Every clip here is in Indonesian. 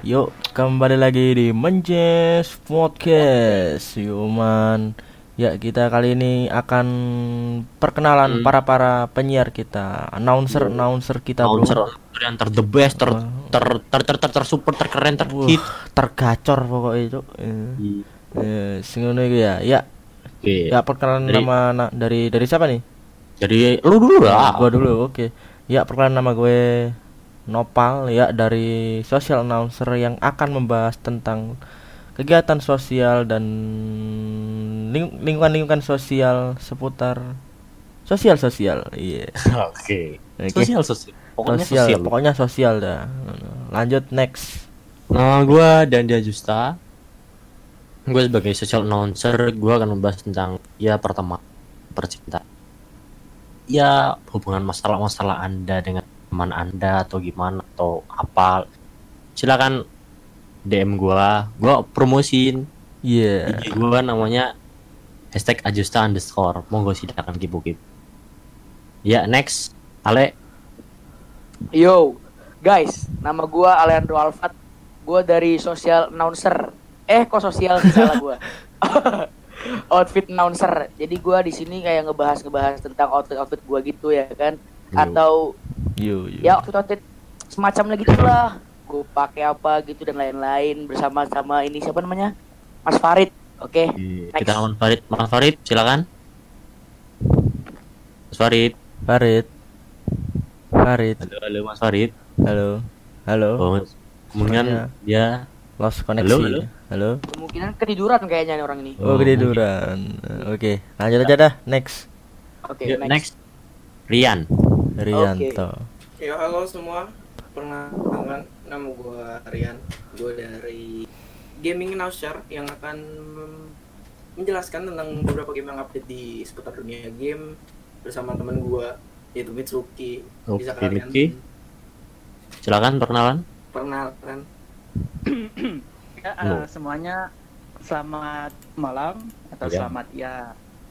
Yuk, kembali lagi di Menjes Podcast. Yuk, man. Ya, kita kali ini akan perkenalan Hmm. para para penyiar kita, announcer announcer kita, bro. Announcer yang ter the best, ter ter ter ter ter, ter super, terkeren, Wah, terhit. tergacor pokoknya itu. Eh, eh, sing ngono iku ya. Ya, Oke. ya perkenalan Dari- nama na- dari dari siapa nih? Jadi lu dulu lah. Gua dulu, oke. Ya, perkenalan nama gue Nopal ya dari social announcer yang akan membahas tentang kegiatan sosial dan ling- lingkungan-lingkungan sosial seputar sosial sosial. Iya. Oke. Oke. Sosial sosial. Pokoknya sosial, sosial. pokoknya sosial dah. Lanjut next. Nah, gua dan dia Justa. Gue sebagai social announcer, gua akan membahas tentang ya pertama percintaan. Ya hubungan masalah-masalah Anda dengan teman Anda atau gimana atau apa. Silakan DM gua, gua promosiin Iya. IG gua namanya hashtag ajusta underscore monggo silakan kipu kipu ya next Ale Yo, guys, nama gua Alejandro Alfat. Gua dari social announcer. Eh, kok sosial salah gua. outfit announcer. Jadi gua di sini kayak ngebahas-ngebahas tentang outfit-outfit gua gitu ya kan. Atau Yo, yo. ya semacamnya gitu lah. Gua pakai apa gitu dan lain-lain bersama sama ini siapa namanya? Mas Farid. Oke. Next. kita lawan Farid Mas Farid silakan Mas Farid Farid. Farid. halo halo Mas Farid Halo. Halo. oh, Semuanya. dia Lost koneksi. Halo, halo. Halo. Kemungkinan ketiduran kayaknya nih orang ini. Oh, Oh, ketiduran. Oke, lanjut aja dah. Next. Oke, Yuk, next. next Rian Rianto. Ya halo semua, perkenalkan nama gue Rian, gue dari Gaming Announcer yang akan menjelaskan tentang beberapa game yang update di seputar dunia game bersama teman gue yaitu Mitsuki. Bisa kalian Mitsuki. silakan perkenalan perkenalkan. Ya, Halo. eh, semuanya selamat malam atau Ya. selamat ya.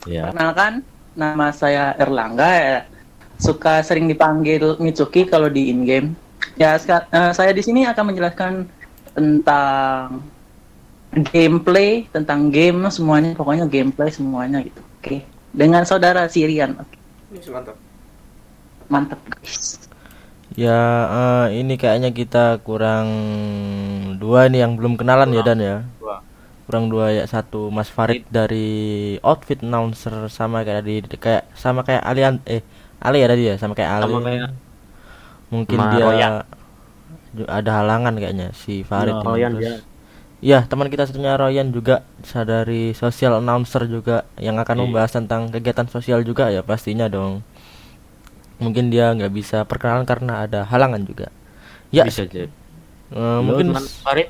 ya Perkenalkan, nama saya Erlangga ya. Suka sering dipanggil Mitsuki kalau di in game. Ya, eh, saya di sini akan menjelaskan tentang gameplay, tentang game semuanya, pokoknya gameplay semuanya gitu. Oke. Dengan saudara Sirian. Oke, Ini mantap. mantap guys. Ya, eh, ini kayaknya kita kurang dua nih yang belum kenalan ya Dan ya. Kurang dua ya satu Mas Farid dari outfit announcer sama kayak di kayak sama kayak Alian eh Ali ya tadi ya sama kayak Ali. sama kayak Mungkin dia ada halangan kayaknya si Farid. Ya. Royan Terus- dia. Iya, teman kita satunya Royan juga sa- dari social announcer juga yang akan Iya. membahas tentang kegiatan sosial juga ya pastinya dong. Mungkin dia nggak bisa perkenalan karena ada halangan juga. Ya, bisa jadi eh, mungkin teman Farid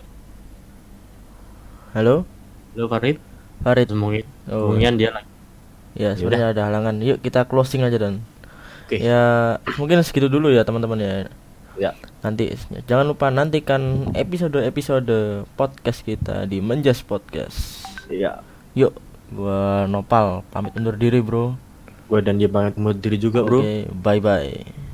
halo halo Farid Farid. mungkin Oh, mungkin dia lagi ya sebenarnya ada halangan. Yuk kita closing aja dan. Oke. Ya, mungkin segitu dulu ya teman-teman ya. ya Nanti jangan lupa nantikan episode-episode podcast kita di Menjas Podcast. ya Yuk, gua Nopal pamit undur diri, Bro. gue dan dia banget mau diri juga bro Oke, bye bye.